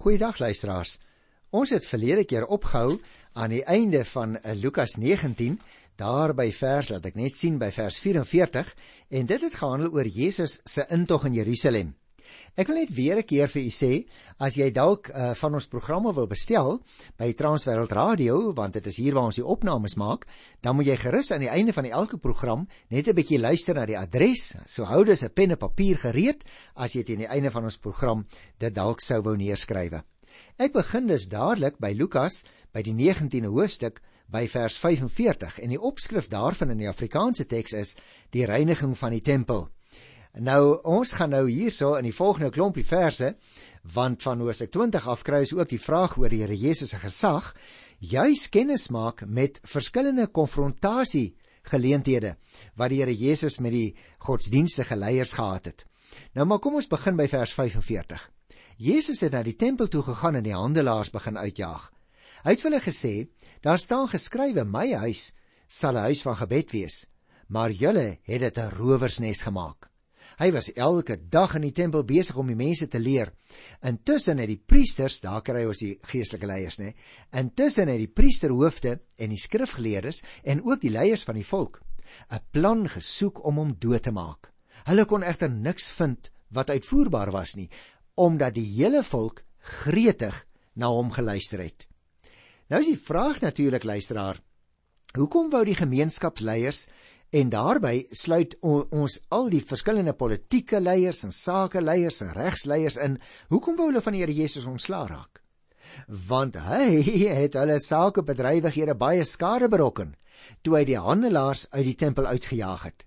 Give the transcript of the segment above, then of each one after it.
Goeiedag luisteraars. Ons het verlede keer opgehou aan die einde van eh, Lukas 19, daar by vers, laat ek net sien by vers 44, en dit het gehandel oor Jesus se intog in Jerusalem. Ek wil net weer 'n keer vir u sê, as jy dalk uh, van ons programme wil bestel by Transwêreld Radio, want dit is hier waar ons die opnames maak, dan moet jy gerus aan die einde van die elke program net 'n bietjie luister na die adres. So hou dus 'n pen en papier gereed as jy teen die einde van ons program dit dalk sou wou neerskrywe. Ek begin dus dadelik by Lukas by die 19de hoofstuk by vers 45 en die opskrif daarvan in die Afrikaanse teks is die reiniging van die tempel. Nou ons gaan nou hierso in die volgende klompie verse want van Hosea 20 af kry ons ook die vraag oor die Here Jesus se gesag juis kennis maak met verskillende konfrontasie geleenthede wat die Here Jesus met die godsdienstige leiers gehad het. Nou maar kom ons begin by vers 45. Jesus het na die tempel toe gegaan en die handelaars begin uitjaag. Hy het hulle gesê: "Daar staan geskrywe: My huis sal 'n huis van gebed wees, maar julle het dit 'n rowersnes gemaak." Hy was elke dag in die tempel besig om die mense te leer. Intussen het die priesters, daar kry ons die geestelike leiers, nê. Intussen het die priesterhoofde en die skrifgeleerdes en ook die leiers van die volk 'n plan gesoek om hom dood te maak. Hulle kon egter niks vind wat uitvoerbaar was nie, omdat die hele volk gretig na hom geluister het. Nou is die vraag natuurlik luisteraar, hoekom wou die gemeenskapsleiers En daarby sluit ons al die verskillende politieke leiers en sakeleiers en regsleiers in. Hoekom wou hulle van die Here Jesus ontslaa raak? Want hy het hulle sakebedrywighede baie skade berokken toe hy die handelaars uit die tempel uitgejaag het.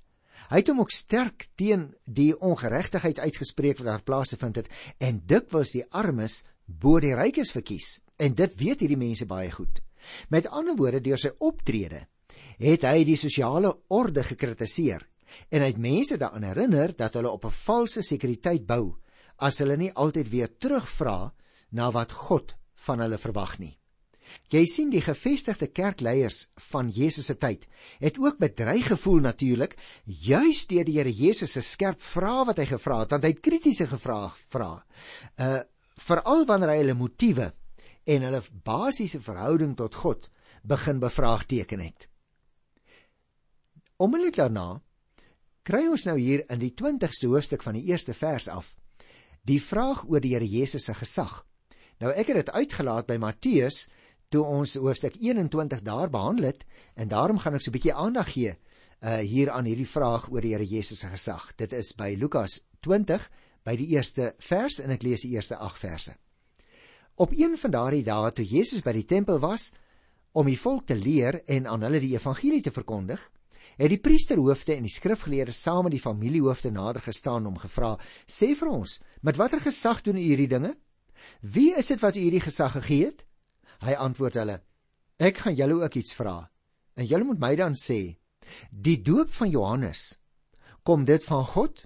Hy het hom ook sterk teen die ongeregtigheid uitgespreek wat daar plaasgevind het en dikwels die armes bo die rykes verkies. En dit weet hierdie mense baie goed. Met ander woorde deur sy optrede het hy die sosiale orde gekritiseer en hy het mense daaraan herinner dat hulle op 'n valse sekuriteit bou as hulle nie altyd weer terugvra na wat God van hulle verwag nie. Jy sien die gevestigde kerkleiers van Jesus se tyd het ook bedreig gevoel natuurlik juis deur die Here Jesus se skerp vrae wat hy gevra het want hy het kritiese vrae vra. Uh veral wanneer hy hulle motiewe en hulle basiese verhouding tot God begin bevraagteken het. Onmiddellik daarna kry ons nou hier in die 20ste hoofstuk van die eerste vers af die vraag oor die Here Jesus se gesag. Nou ek het dit uitgelaat by Matteus toe ons hoofstuk 21 daar behandel het en daarom gaan ek so 'n bietjie aandag gee uh hier aan hierdie vraag oor die Here Jesus se gesag. Dit is by Lukas 20 by die eerste vers en ek lees die eerste 8 verse. Op een van daardie dae toe Jesus by die tempel was om die volk te leer en aan hulle die evangelie te verkondig, het die priesterhoofde en die skrifgeleerdes saam met die familiehoofde nader gestaan om gevra: "Sê vir ons, met watter gesag doen u hierdie dinge? Wie is dit wat u hierdie gesag gegee het?" Hy antwoord hulle: "Ek gaan julle ook iets vra. En julle moet my dan sê: Die doop van Johannes, kom dit van God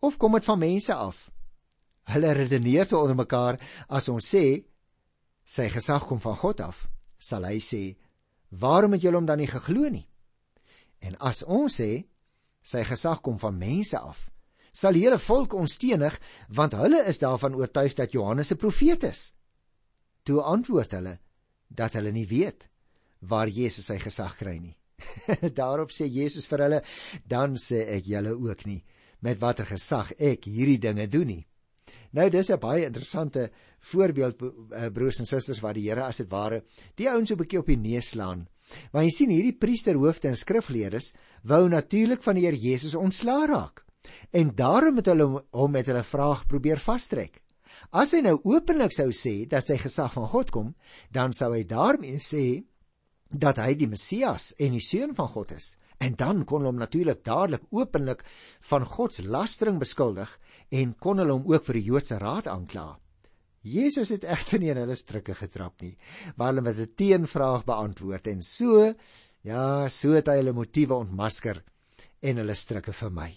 of kom dit van mense af?" Hulle redeneer te onder mekaar as ons sê sy gesag kom van God af, sal hy sê: "Waarom het julle hom dan nie geglo nie?" En as ons sê sy gesag kom van mense af, sal die hele volk ons stenig want hulle is daarvan oortuig dat Johannes 'n profeet is. Toe antwoord hulle dat hulle nie weet waar Jesus sy gesag kry nie. Daarop sê Jesus vir hulle: "Dan sê ek julle ook nie met watter gesag ek hierdie dinge doen nie." Nou dis 'n baie interessante voorbeeld eh, broers en susters waar die Here as dit ware die ouens so 'n bietjie op die neus slaan Want jy sien hierdie priesterhoofde en skrifgeleerdes wou natuurlik van die Here Jesus ontslaa raak. En daarom het hulle hom met hulle vraag probeer vastrek. As hy nou openlik sou sê dat sy gesag van God kom, dan sou hy daarmee sê dat hy die Messias en die seun van God is. En dan kon hulle hom natuurlik dadelik openlik van God se lastering beskuldig en kon hulle hom ook vir die Joodse raad aankla. Jesus het egter nie in hulle strikke getrap nie, maar hulle met 'n teenvraag beantwoord en so ja, so het hy hulle motiewe ontmasker en hulle strikke vir my.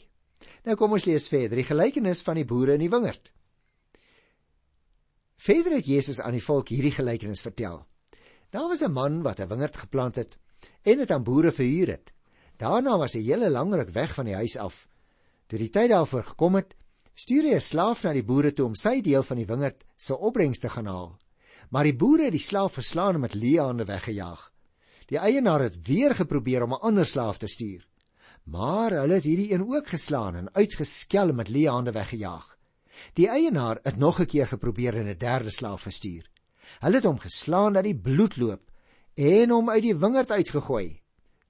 Nou kom ons lees verder, die gelykenis van die boere in die wingerd. Verder het Jesus aan die volk hierdie gelykenis vertel. Daar was 'n man wat 'n wingerd geplant het en dit aan boere verhuur het. Daarna was hy hele lank ruk weg van die huis af. Toe die tyd daarvoor gekom het, stuur hy 'n slaaf na die boere toe om sy deel van die wingerd se opbrengs te gaan haal. Maar die boere het die slaaf verslaan en met leehande weggejaag. Die eienaar het weer geprobeer om 'n ander slaaf te stuur. Maar hulle het hierdie een ook geslaan en uitgeskel met leehande weggejaag. Die eienaar het nog 'n keer geprobeer en 'n derde slaaf gestuur. Hulle het hom geslaan dat die bloed loop en hom uit die wingerd uitgegooi.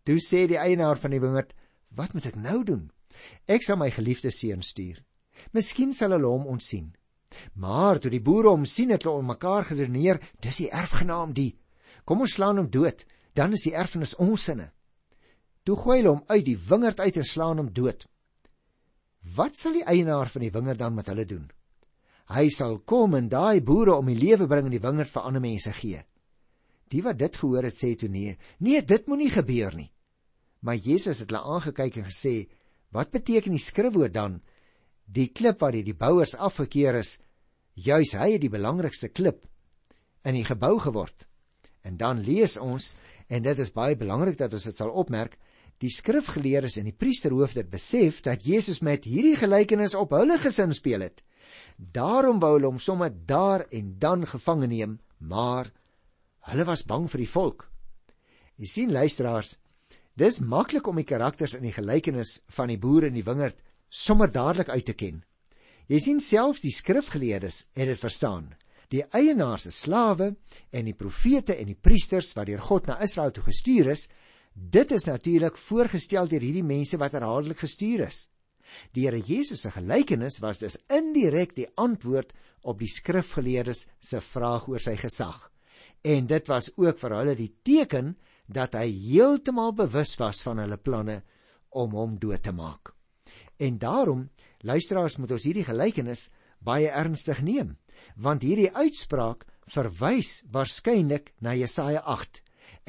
Toe sê die eienaar van die wingerd: "Wat moet ek nou doen? Ek sal my geliefde seun stuur. Miskien sal hulle hom ontsien." Maar toe die boere hom sien het hulle om mekaar geredeneer, dis die erfgenaam die. Kom ons slaan hom dood, dan is die erfenis ons sinne. Toe gooi hulle hom uit die wingerd uit en slaan hom dood. Wat sal die eienaar van die wingerd dan met hulle doen? Hy sal kom en daai boere om die lewe bring in die wingerd vir ander mense gee. Die wat dit gehoor het sê toe nee, nee, dit moenie gebeur nie. Maar Jesus het hulle aangekyk en gesê, "Wat beteken die skrifwoord dan? Die klip wat die bouers afgekeer is, juis hy het die belangrikste klip in die gebou geword." En dan lees ons, en dit is baie belangrik dat ons dit sal opmerk, Die skrifgeleerdes en die priesterhoofde het besef dat Jesus met hierdie gelykenis op hulle gesin speel het. Daarom wou hulle hom sommer daar en dan gevange neem, maar hulle was bang vir die volk. Jy sien luisteraars, dis maklik om die karakters in die gelykenis van die boere in die wingerd sommer dadelik uit te ken. Jy sien selfs die skrifgeleerdes het dit verstaan. Die eienaars se slawe en die profete en die priesters wat deur God na Israel toe gestuur is, Dit is natuurlik voorgestel deur hierdie mense wat herhaaldelik gestuur is. Die Here Jesus se gelykenis was dus indirek die antwoord op die skrifgeleerdes se vraag oor sy gesag. En dit was ook vir hulle die teken dat hy heeltemal bewus was van hulle planne om hom dood te maak. En daarom, luisteraars, moet ons hierdie gelykenis baie ernstig neem, want hierdie uitspraak verwys waarskynlik na Jesaja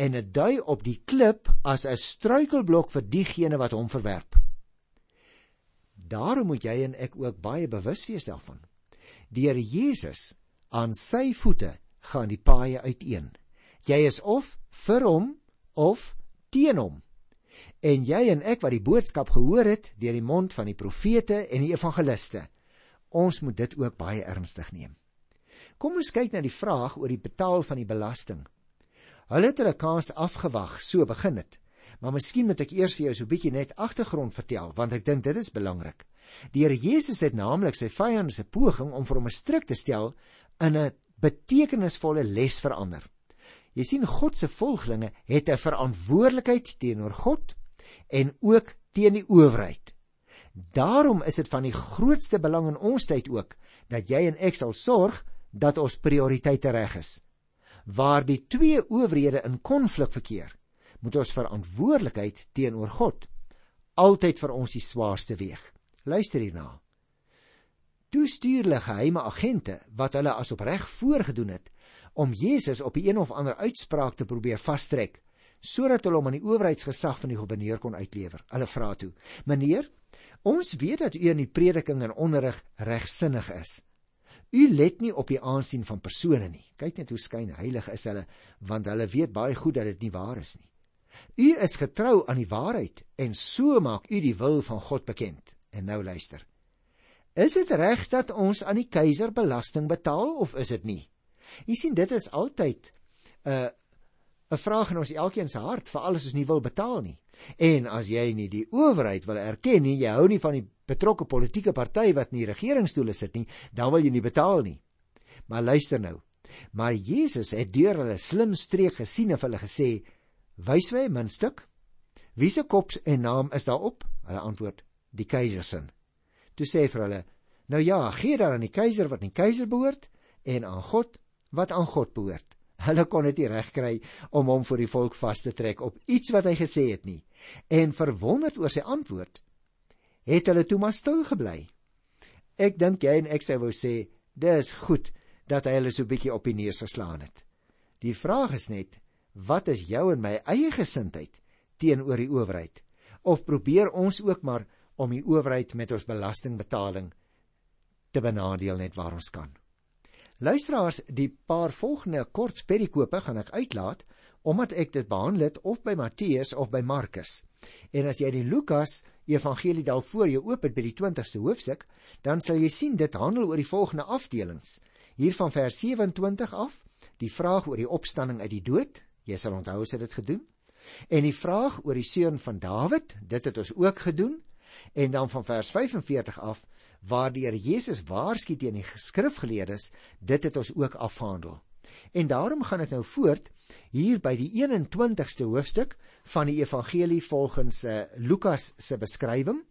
en dit dui op die klip as 'n struikelblok vir diegene wat hom verwerp. Daarom moet jy en ek ook baie bewus wees daarvan. Die Here Jesus aan sy voete gaan die paaie uiteen. Jy is of vir hom of teen hom. En jy en ek wat die boodskap gehoor het deur die mond van die profete en die evangeliste, ons moet dit ook baie ernstig neem. Kom ons kyk na die vraag oor die betaal van die belasting. Hulle het hulle kaas afgewag, so begin dit. Maar miskien moet ek eers vir jou so 'n bietjie net agtergrond vertel, want ek dink dit is belangrik. Die Here Jesus het naamlik sy vyande se poging om vir hom 'n stryk te stel in 'n betekenisvolle les verander. Jy sien God se volgelinge het 'n verantwoordelikheid teenoor God en ook teen die owerheid. Daarom is dit van die grootste belang in ons tyd ook dat jy en ek sal sorg dat ons prioriteite reg is waar die twee owerhede in konflik verkeer, moet ons verantwoordelikheid teenoor God altyd vir ons die swaarste weeg. Luister hierna. Toe stuur hulle geheime agente wat hulle as opreg voorgedoen het om Jesus op 'n of ander uitspraak te probeer vastrek sodat hulle hom aan die owerheidsgesag van die goewerneur kon uitlewer. Hulle vra toe: "Meneer, ons weet dat u in die prediking en onderrig regsinnig is. U let nie op die aansien van persone nie. Kyk net hoe skyn heilig is hulle, want hulle weet baie goed dat dit nie waar is nie. U is getrou aan die waarheid en so maak u die wil van God bekend. En nou luister. Is dit reg dat ons aan die keiser belasting betaal of is dit nie? U sien dit is altyd 'n uh, 'n vraag in ons elkeen se hart, veral as ons nie wil betaal nie. En as jy nie die owerheid wil erken nie, jy hou nie van die betrokke politieke party wat in die regeringsstoele sit nie, dan wil jy nie betaal nie. Maar luister nou. Maar Jesus het deur hulle slim streek gesien en hulle gesê: "Wys my 'n muntstuk. Wie se kop en naam is daarop?" Hulle antwoord: "Die keiser se." Toe sê hy vir hulle: "Nou ja, gee dan aan die keiser wat aan die keiser behoort en aan God wat aan God behoort." Hulle kon dit nie regkry om hom vir die volk vas te trek op iets wat hy gesê het nie. En verwonderd oor sy antwoord, het hulle toe maar stil gebly. Ek dink jy en ek sou wou sê, dis goed dat hy hulle so bietjie op die neus geslaan het. Die vraag is net, wat is jou en my eie gesindheid teenoor die owerheid? Of probeer ons ook maar om die owerheid met ons belastingbetaling te benadeel net waar ons kan? Luisteraars, die paar volgende kort perikope gaan ek uitlaat omdat ek dit behandel het of by Matteus of by Markus. En as jy die Lukas evangelie dalk voor jou oop het by die 20ste hoofstuk, dan sal jy sien dit handel oor die volgende afdelings. Hier van vers 27 af, die vraag oor die opstanding uit die dood, jy sal onthou as dit gedoen. En die vraag oor die seun van Dawid, dit het ons ook gedoen. En dan van vers 45 af waar die Here Jesus waarsku teen die skrifgeleerdes, dit het ons ook afhandel. En daarom gaan ek nou voort hier by die 21ste hoofstuk van die evangelie volgens uh, Lukas se beskrywing.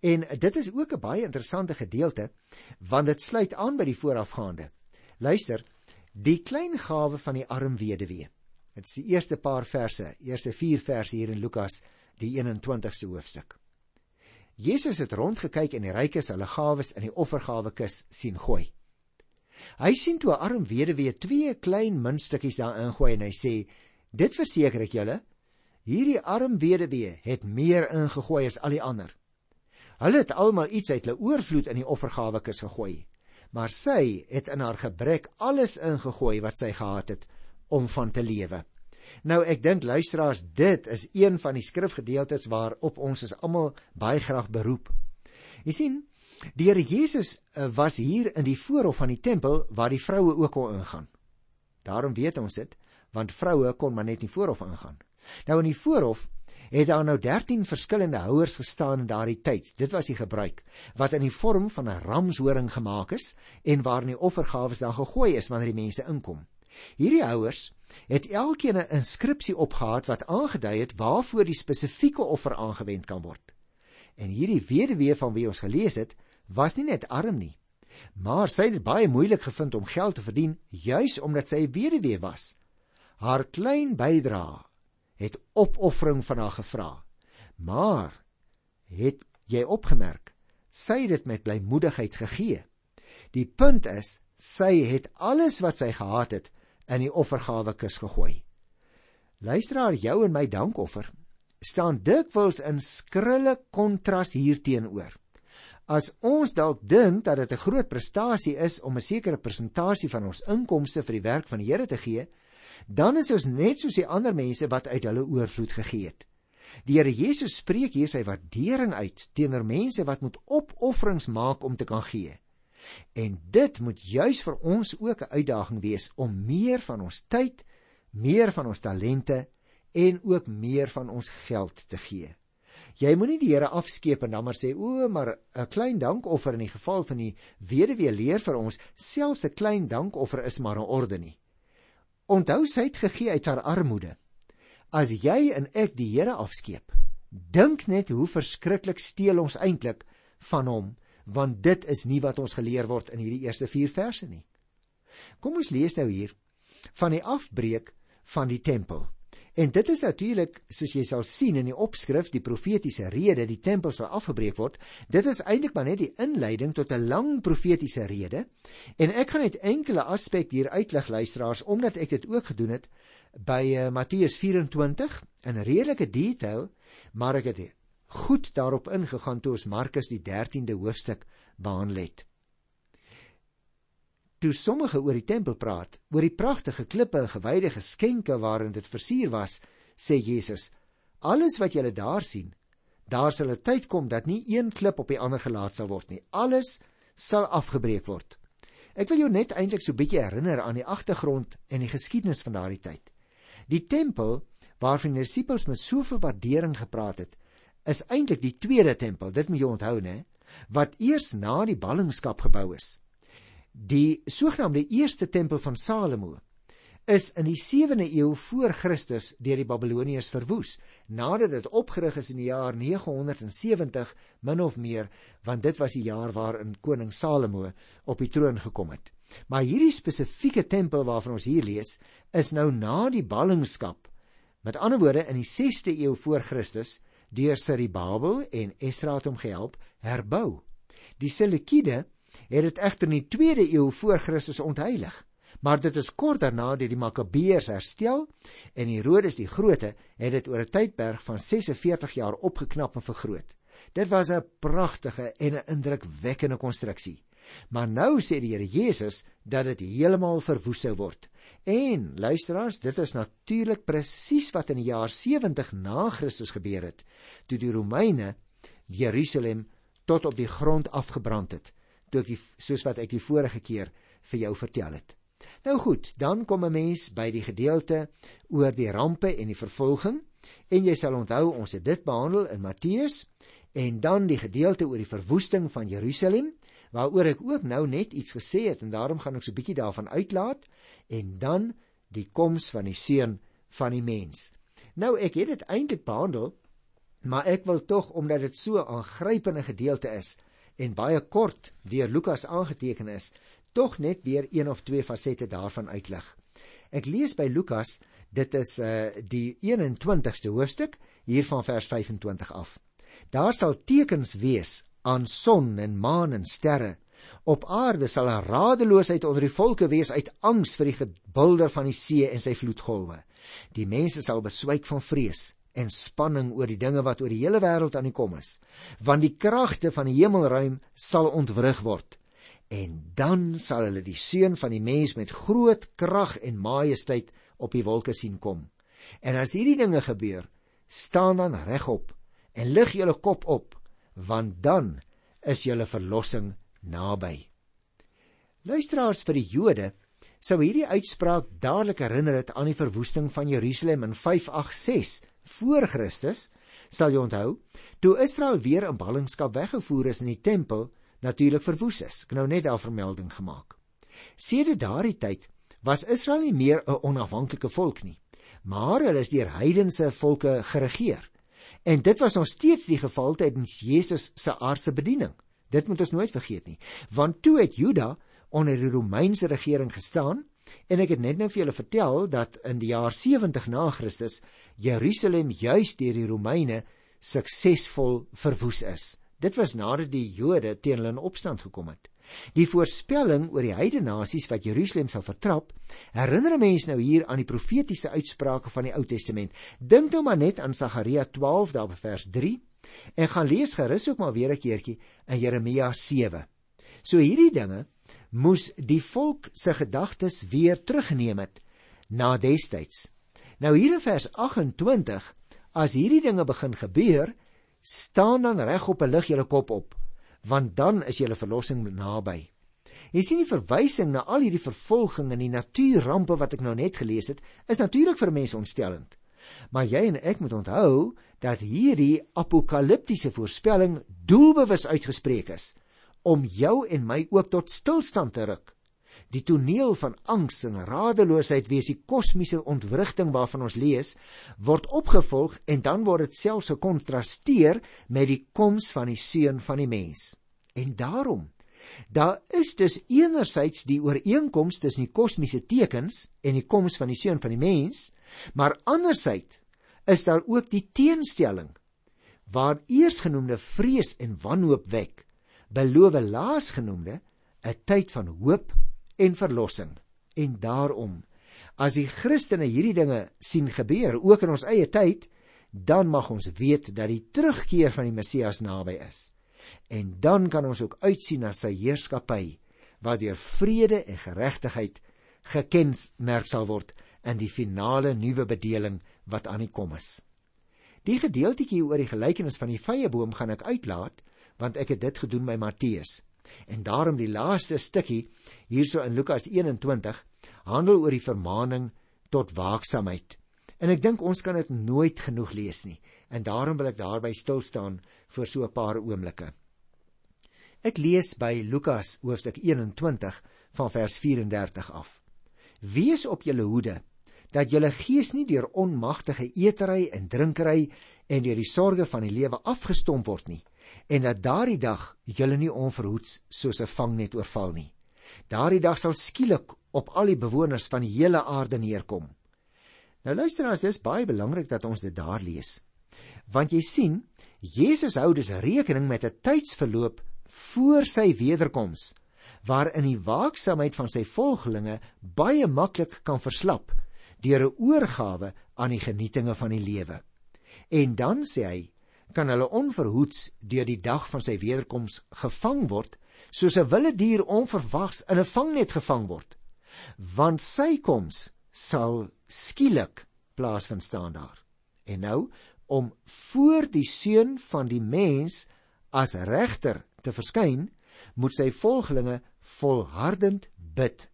En dit is ook 'n baie interessante gedeelte want dit sluit aan by die voorafgaande. Luister, die klein gawe van die arm weduwee. Dit is die eerste paar verse, eerste 4 verse hier in Lukas, die 21ste hoofstuk. Jesus het rondgekyk en die rykes hulle gawes in die offergawekis sien gooi. Hy sien toe 'n arm weduwee twee klein muntstukkies daarin gooi en hy sê: "Dit verseker ek julle, hierdie arm weduwee het meer ingegooi as al die ander. Hulle het almal iets uit hulle oorvloed in die offergawekis gegooi, maar sy het in haar gebrek alles ingegooi wat sy gehad het om van te lewe." Nou ek dink luisteraars, dit is een van die skrifgedeeltes waarop ons is almal baie graag beroep. Jy sien, die Here Jesus eh, was hier in die voorhof van die tempel waar die vroue ook kon ingaan. Daarom weet ons dit, want vroue kon maar net nie voorhof ingaan. Nou in die voorhof het daar nou 13 verskillende houers gestaan in daardie tyd. Dit was die gebruik wat in die vorm van 'n ramshoring gemaak is en waarin die offergawes dan gegooi is wanneer die mense inkom. Hierdie houers het elkeen 'n inskripsie opgehad wat aangedui het waarvoor die spesifieke offer aangewend kan word. En hierdie weduwee van wie ons gelees het, was nie net arm nie, maar sy het baie moeilik gevind om geld te verdien juis omdat sy 'n weduwee was. Haar klein bydrae het opoffering van haar gevra. Maar het jy opgemerk, sy het dit met blymoedigheid gegee. Die punt is, sy het alles wat sy gehad het in die offergawekis gegooi. Luisteraar, jou en my dankoffer staan dikwels in skrille kontras hierteenoor. As ons dalk dink dat dit 'n groot prestasie is om 'n sekere persentasie van ons inkomste vir die werk van die Here te gee, dan is ons net soos die ander mense wat uit hulle oorvloed gegee het. Die Here Jesus spreek hier sy waardering uit teenoor mense wat moet opofferings maak om te kan gee. En dit moet juis vir ons ook 'n uitdaging wees om meer van ons tyd, meer van ons talente en ook meer van ons geld te gee. Jy moenie die Here afskeep en dan maar sê o, maar 'n klein dankoffer in die geval van die weduwee leer vir ons, selfs 'n klein dankoffer is maar 'n orde nie. Onthou sy het gegee uit haar armoede. As jy en ek die Here afskeep, dink net hoe verskriklik steel ons eintlik van hom want dit is nie wat ons geleer word in hierdie eerste 4 verse nie. Kom ons lees nou hier van die afbreek van die tempel. En dit is natuurlik, soos jy sal sien in die opskrif, die profetiese rede, die tempel sal afgebreek word. Dit is eintlik maar net die inleiding tot 'n lang profetiese rede. En ek gaan net enkele aspekte hier uitlig luisteraars omdat ek dit ook gedoen het by uh, Matteus 24 in redelike detail, maar ek het goed daarop ingegaan toe ons Markus die 13de hoofstuk behandel het. Toe sommige oor die tempel praat, oor die pragtige klippe en gewyde geskenke waarin dit versier was, sê Jesus: "Alles wat julle daar sien, daar sal 'n tyd kom dat nie een klip op die ander gelaat sal word nie. Alles sal afgebreek word." Ek wil jou net eintlik so bietjie herinner aan die agtergrond en die geskiedenis van daardie tyd. Die tempel waarvan die disippels met soveel waardering gepraat het, is eintlik die tweede tempel, dit moet jy onthou nê, wat eers na die ballingskap gebou is. Die sogenaamde eerste tempel van Salomo is in die 7de eeu voor Christus deur die Babiloniërs verwoes, nadat dit opgerig is in die jaar 970 min of meer, want dit was die jaar waarin koning Salomo op die troon gekom het. Maar hierdie spesifieke tempel waarvan ons hier lees, is nou na die ballingskap. Met ander woorde in die 6de eeu voor Christus deur Serubabel en Esdra het hom gehelp herbou. Die Seleukide het dit egter in die 2de eeu voor Christus ontheilig, maar dit is kort daarna deur die Makabeërs herstel en Herodes die Grote het dit oor 'n tydperk van 46 jaar opgeknap en vergroot. Dit was 'n pragtige en 'n indrukwekkende konstruksie. Maar nou sê die Here Jesus dat dit heeltemal verwoes sou word. En luisteraars, dit is natuurlik presies wat in die jaar 70 na Christus gebeur het, toe die Romeine Jerusalem tot op die grond afgebrand het, toe ek die, soos wat ek die vorige keer vir jou vertel het. Nou goed, dan kom 'n mens by die gedeelte oor die rampe en die vervolging en jy sal onthou ons het dit behandel in Matteus en dan die gedeelte oor die verwoesting van Jerusalem waaroor ek ook nou net iets gesê het en daarom gaan ek so 'n bietjie daarvan uitlaat en dan die koms van die seun van die mens. Nou ek het dit eintlik behandel, maar ek wil tog omdat dit so 'n aangrypende gedeelte is en baie kort deur Lukas aangeteken is, tog net weer een of twee fasette daarvan uitlig. Ek lees by Lukas, dit is uh die 21ste hoofstuk hier van vers 25 af. Daar sal tekens wees aan son en maan en sterre. Op aarde sal 'n radeloosheid onder die volke wees uit angs vir die gebulder van die see en sy vloedgolwe. Die mense sal beswyk van vrees en spanning oor die dinge wat oor die hele wêreld aan die kom is, want die kragte van die hemelruim sal ontwrig word. En dan sal hulle die seun van die mens met groot krag en majesteit op die wolke sien kom. En as hierdie dinge gebeur, staan dan regop en lig julle kop op want dan is julle verlossing naby. Luisteraars vir die Jode sou hierdie uitspraak dadelik herinner het aan die verwoesting van Jerusalem in 586 voor Christus. Sal jy onthou, toe Israel weer in ballingskap weggevoer is in die tempel, natuurlik verwoes is. Ek nou net daar vermelding gemaak. Sedert daardie tyd was Israel nie meer 'n onafhanklike volk nie, maar hulle is deur heidense volke geregeer. En dit was nog steeds die geval tydens Jesus se aardse bediening. Dit moet ons nooit vergeet nie. Want toe het Juda onder die Romeinse regering gestaan en ek het net nou vir julle vertel dat in die jaar 70 na Christus Jerusalem juis deur die Romeine suksesvol verwoes is. Dit was nadat die Jode teen hulle in opstand gekom het. Die voorspelling oor die heidene nasies wat Jerusalem sal vertrap, herinner mense nou hier aan die profetiese uitsprake van die Ou Testament. Dink nou maar net aan Sagaria 12 daar by vers 3 en gaan lees gerus ook maar weer 'n keertjie in Jeremia 7. So hierdie dinge moes die volk se gedagtes weer terugneem het na destyds. Nou hier in vers 28, as hierdie dinge begin gebeur, staan dan reg op 'n lig julle kop op want dan is julle verlossing naby. Jy sien die verwysing na al hierdie vervolging en die natuurrampe wat ek nou net gelees het, is natuurlik vir mense ontstellend. Maar jy en ek moet onthou dat hierdie apokaliptiese voorspelling doelbewus uitgespreek is om jou en my ook tot stilstand te ruk. Die toneel van angs en radeloosheid wees die kosmiese ontwrigting waarvan ons lees, word opgevolg en dan word dit selfs gekontrasteer met die koms van die seun van die mens. En daarom Daar is dus enerzijds die ooreenkoms tussen die kosmiese tekens en die koms van die seun van die mens, maar anderzijds is daar ook die teenstelling waar eersgenoemde vrees en wanhoop wek, beloof laasgenoemde 'n tyd van hoop en verlossing. En daarom, as die Christene hierdie dinge sien gebeur ook in ons eie tyd, dan mag ons weet dat die terugkeer van die Messias naby is. En dan kan ons ook uitsien na sy heerskappy wat deur vrede en geregtigheid gekenmerk sal word in die finale nuwe bedeling wat aan die kom is. Die gedeeltjie oor die gelykenis van die vrye boom gaan ek uitlaat want ek het dit gedoen by Matteus. En daarom die laaste stukkie hierso in Lukas 21 handel oor die vermaaning tot waaksaamheid. En ek dink ons kan dit nooit genoeg lees nie. En daarom wil ek daarby stil staan vir so 'n paar oomblikke. Ek lees by Lukas hoofstuk 21 van vers 34 af. Wees op julle hoede dat julle gees nie deur onmagtige eetery en drinkery en deur die sorges van die lewe afgestomp word nie en dat daardie dag julle nie onverhoeds soos 'n vangnet oorval nie. Daardie dag sal skielik op al die bewoners van die hele aarde neerkom. Nou luister as dis baie belangrik dat ons dit daar lees. Want jy sien, Jesus hou dus rekening met 'n tydsverloop voor sy wederkoms waarin die waaksaamheid van sy volgelinge baie maklik kan verslap deur 'n oorgawe aan die genietinge van die lewe. En dan sê hy, kan hulle onverhoeds deur die dag van sy wederkoms gevang word soos 'n wilde dier onverwags in 'n vangnet gevang word want sy koms sal skielik plaasvind staan daar en nou om voor die seun van die mens as regter te verskyn, moet sy volgelinge volhardend bid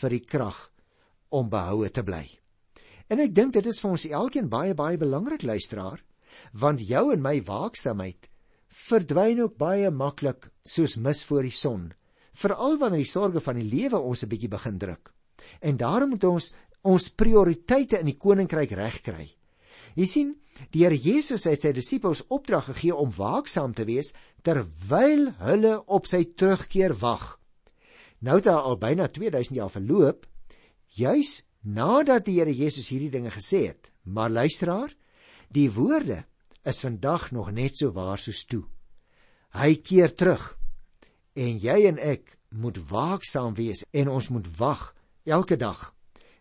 vir die krag om behoue te bly. En ek dink dit is vir ons elkeen baie baie belangrik luisteraar, want jou en my waaksaamheid verdwyn ook baie maklik soos mis voor die son, veral wanneer die sorges van die lewe ons 'n bietjie begin druk. En daarom moet ons ons prioriteite in die koninkryk regkry. Jy sien, die Here Jesus het sy disippels opdrag gegee om waaksaam te wees terwyl hulle op sy terugkeer wag. Nou het al byna 2000 jaar verloop, juis nadat die Here Jesus hierdie dinge gesê het. Maar luisteraar, die woorde is vandag nog net so waar soos toe. Hy keer terug en jy en ek moet waaksaam wees en ons moet wag elke dag.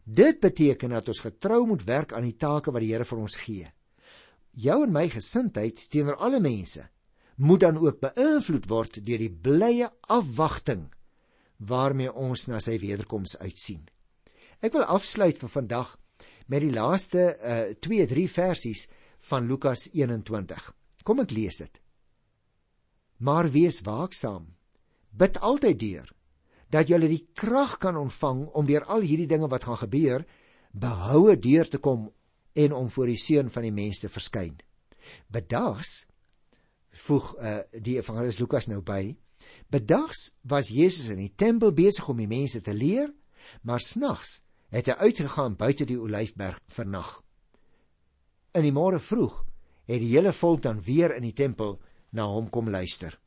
Dit beteken dat ons getrou moet werk aan die take wat die Here vir ons gee. Jou en my gesindheid teenoor alle mense moet dan ook beïnvloed word deur die blye afwagting waarmee ons na sy wederkoms uitsien. Ek wil afsluit vir vandag met die laaste 2, uh, 3 versies van Lukas 21. Kom ek lees dit. Maar wees waaksaam. Bid altyd deur dat jy die krag kan ontvang om deur al hierdie dinge wat gaan gebeur, behoue deur te kom en om voor die seun van die mens te verskyn. Bedags voeg uh, die evangelis Lukas nou by. Bedags was Jesus in die tempel besig om die mense te leer, maar snags het hy uitgegaan buite die olyfberg vir nag. In die môre vroeg het die hele volk dan weer in die tempel na hom kom luister.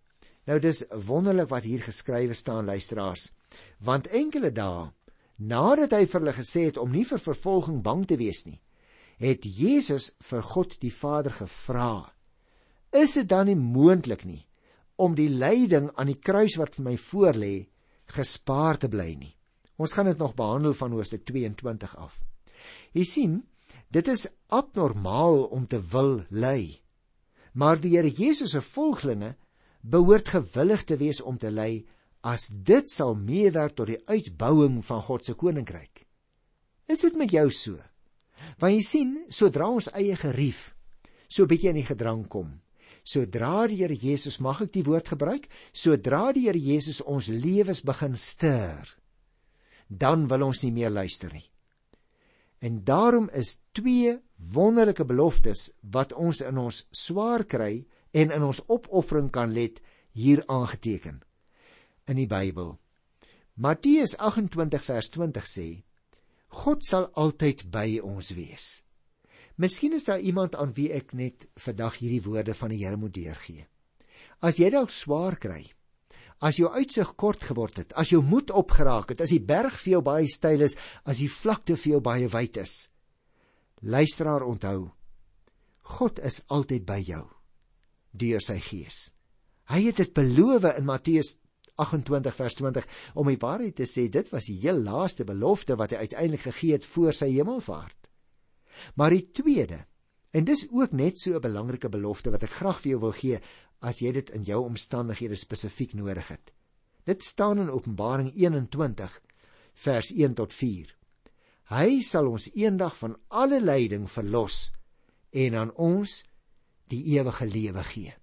Nou dis wonderlik wat hier geskrywe staan luisteraars, want enkele dae nadat hy vir hulle gesê het om nie vir vervolging bang te wees nie, het Jesus vir God die Vader gevra: "Is dit dan nie moontlik nie om die lyding aan die kruis wat vir my voorlê gespaar te bly nie?" Ons gaan dit nog behandel van hoofstuk 22 af. Jy sien, dit is abnormaal om te wil ly. Maar die Here Jesus se volgelinge behoort gewillig te wees om te ly as dit sal meewerk tot die uitbouing van God se koninkryk. Is dit met jou so? Want jy sien, sodra ons eie gerief so bietjie in die gedrang kom, sodra die Here Jesus mag ek die woord gebruik, sodra die Here Jesus ons lewens begin stuur, dan wil ons nie meer luister nie. En daarom is twee wonderlike beloftes wat ons in ons swaar kry en in ons opoffering kan let hier aangeteken in die Bybel. Matteus 28 vers 20 sê: God sal altyd by ons wees. Miskien is daar iemand aan wie ek net vandag hierdie woorde van die Here moet deurgee. As jy dalk swaar kry, as jou uitsig kort geword het, as jou moed opgeraak het, as die berg vir jou baie steil is, as die vlakte vir jou baie wyd is. Luisteraar onthou, God is altyd by jou deur sy gees. Hy het dit beloof in Matteus 28 vers 20 om die waarheid te sê, dit was die heel laaste belofte wat hy uiteindelik gegee het voor sy hemelvaart. Maar die tweede, en dis ook net so 'n belangrike belofte wat ek graag vir jou wil gee, as jy dit in jou omstandighede spesifiek nodig het. Dit staan in Openbaring 21 vers 1 tot 4. Hy sal ons eendag van alle lyding verlos en aan ons die ewige lewe gee.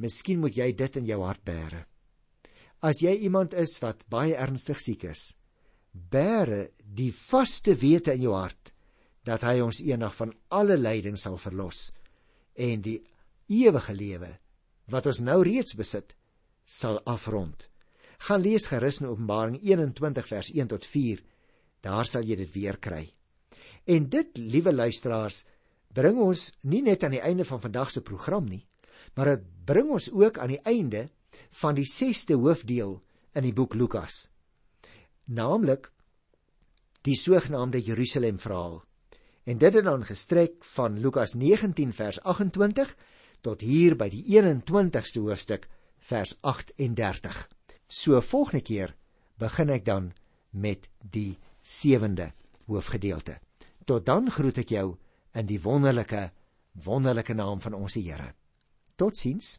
Miskien moet jy dit in jou hart bære. As jy iemand is wat baie ernstig siek is, bære die vaste wete in jou hart dat hy ons eendag van alle lyding sal verlos en die ewige lewe wat ons nou reeds besit sal afrond. Gaan lees gerus in Openbaring 21 vers 1 tot 4. Daar sal jy dit weer kry. En dit, liewe luisteraars, bring ons nie net aan die einde van vandag se program nie, maar dit bring ons ook aan die einde van die 6ste hoofdeel in die boek Lukas. Naamlik die sogenaamde Jerusalem verhaal. En dit het dan gestrek van Lukas 19 vers 28 tot hier by die 21ste hoofstuk vers 38. So volgende keer begin ek dan met die 7de hoofgedeelte. Tot dan groet ek jou in die wonderlike wonderlike naam van ons Here. Totsiens.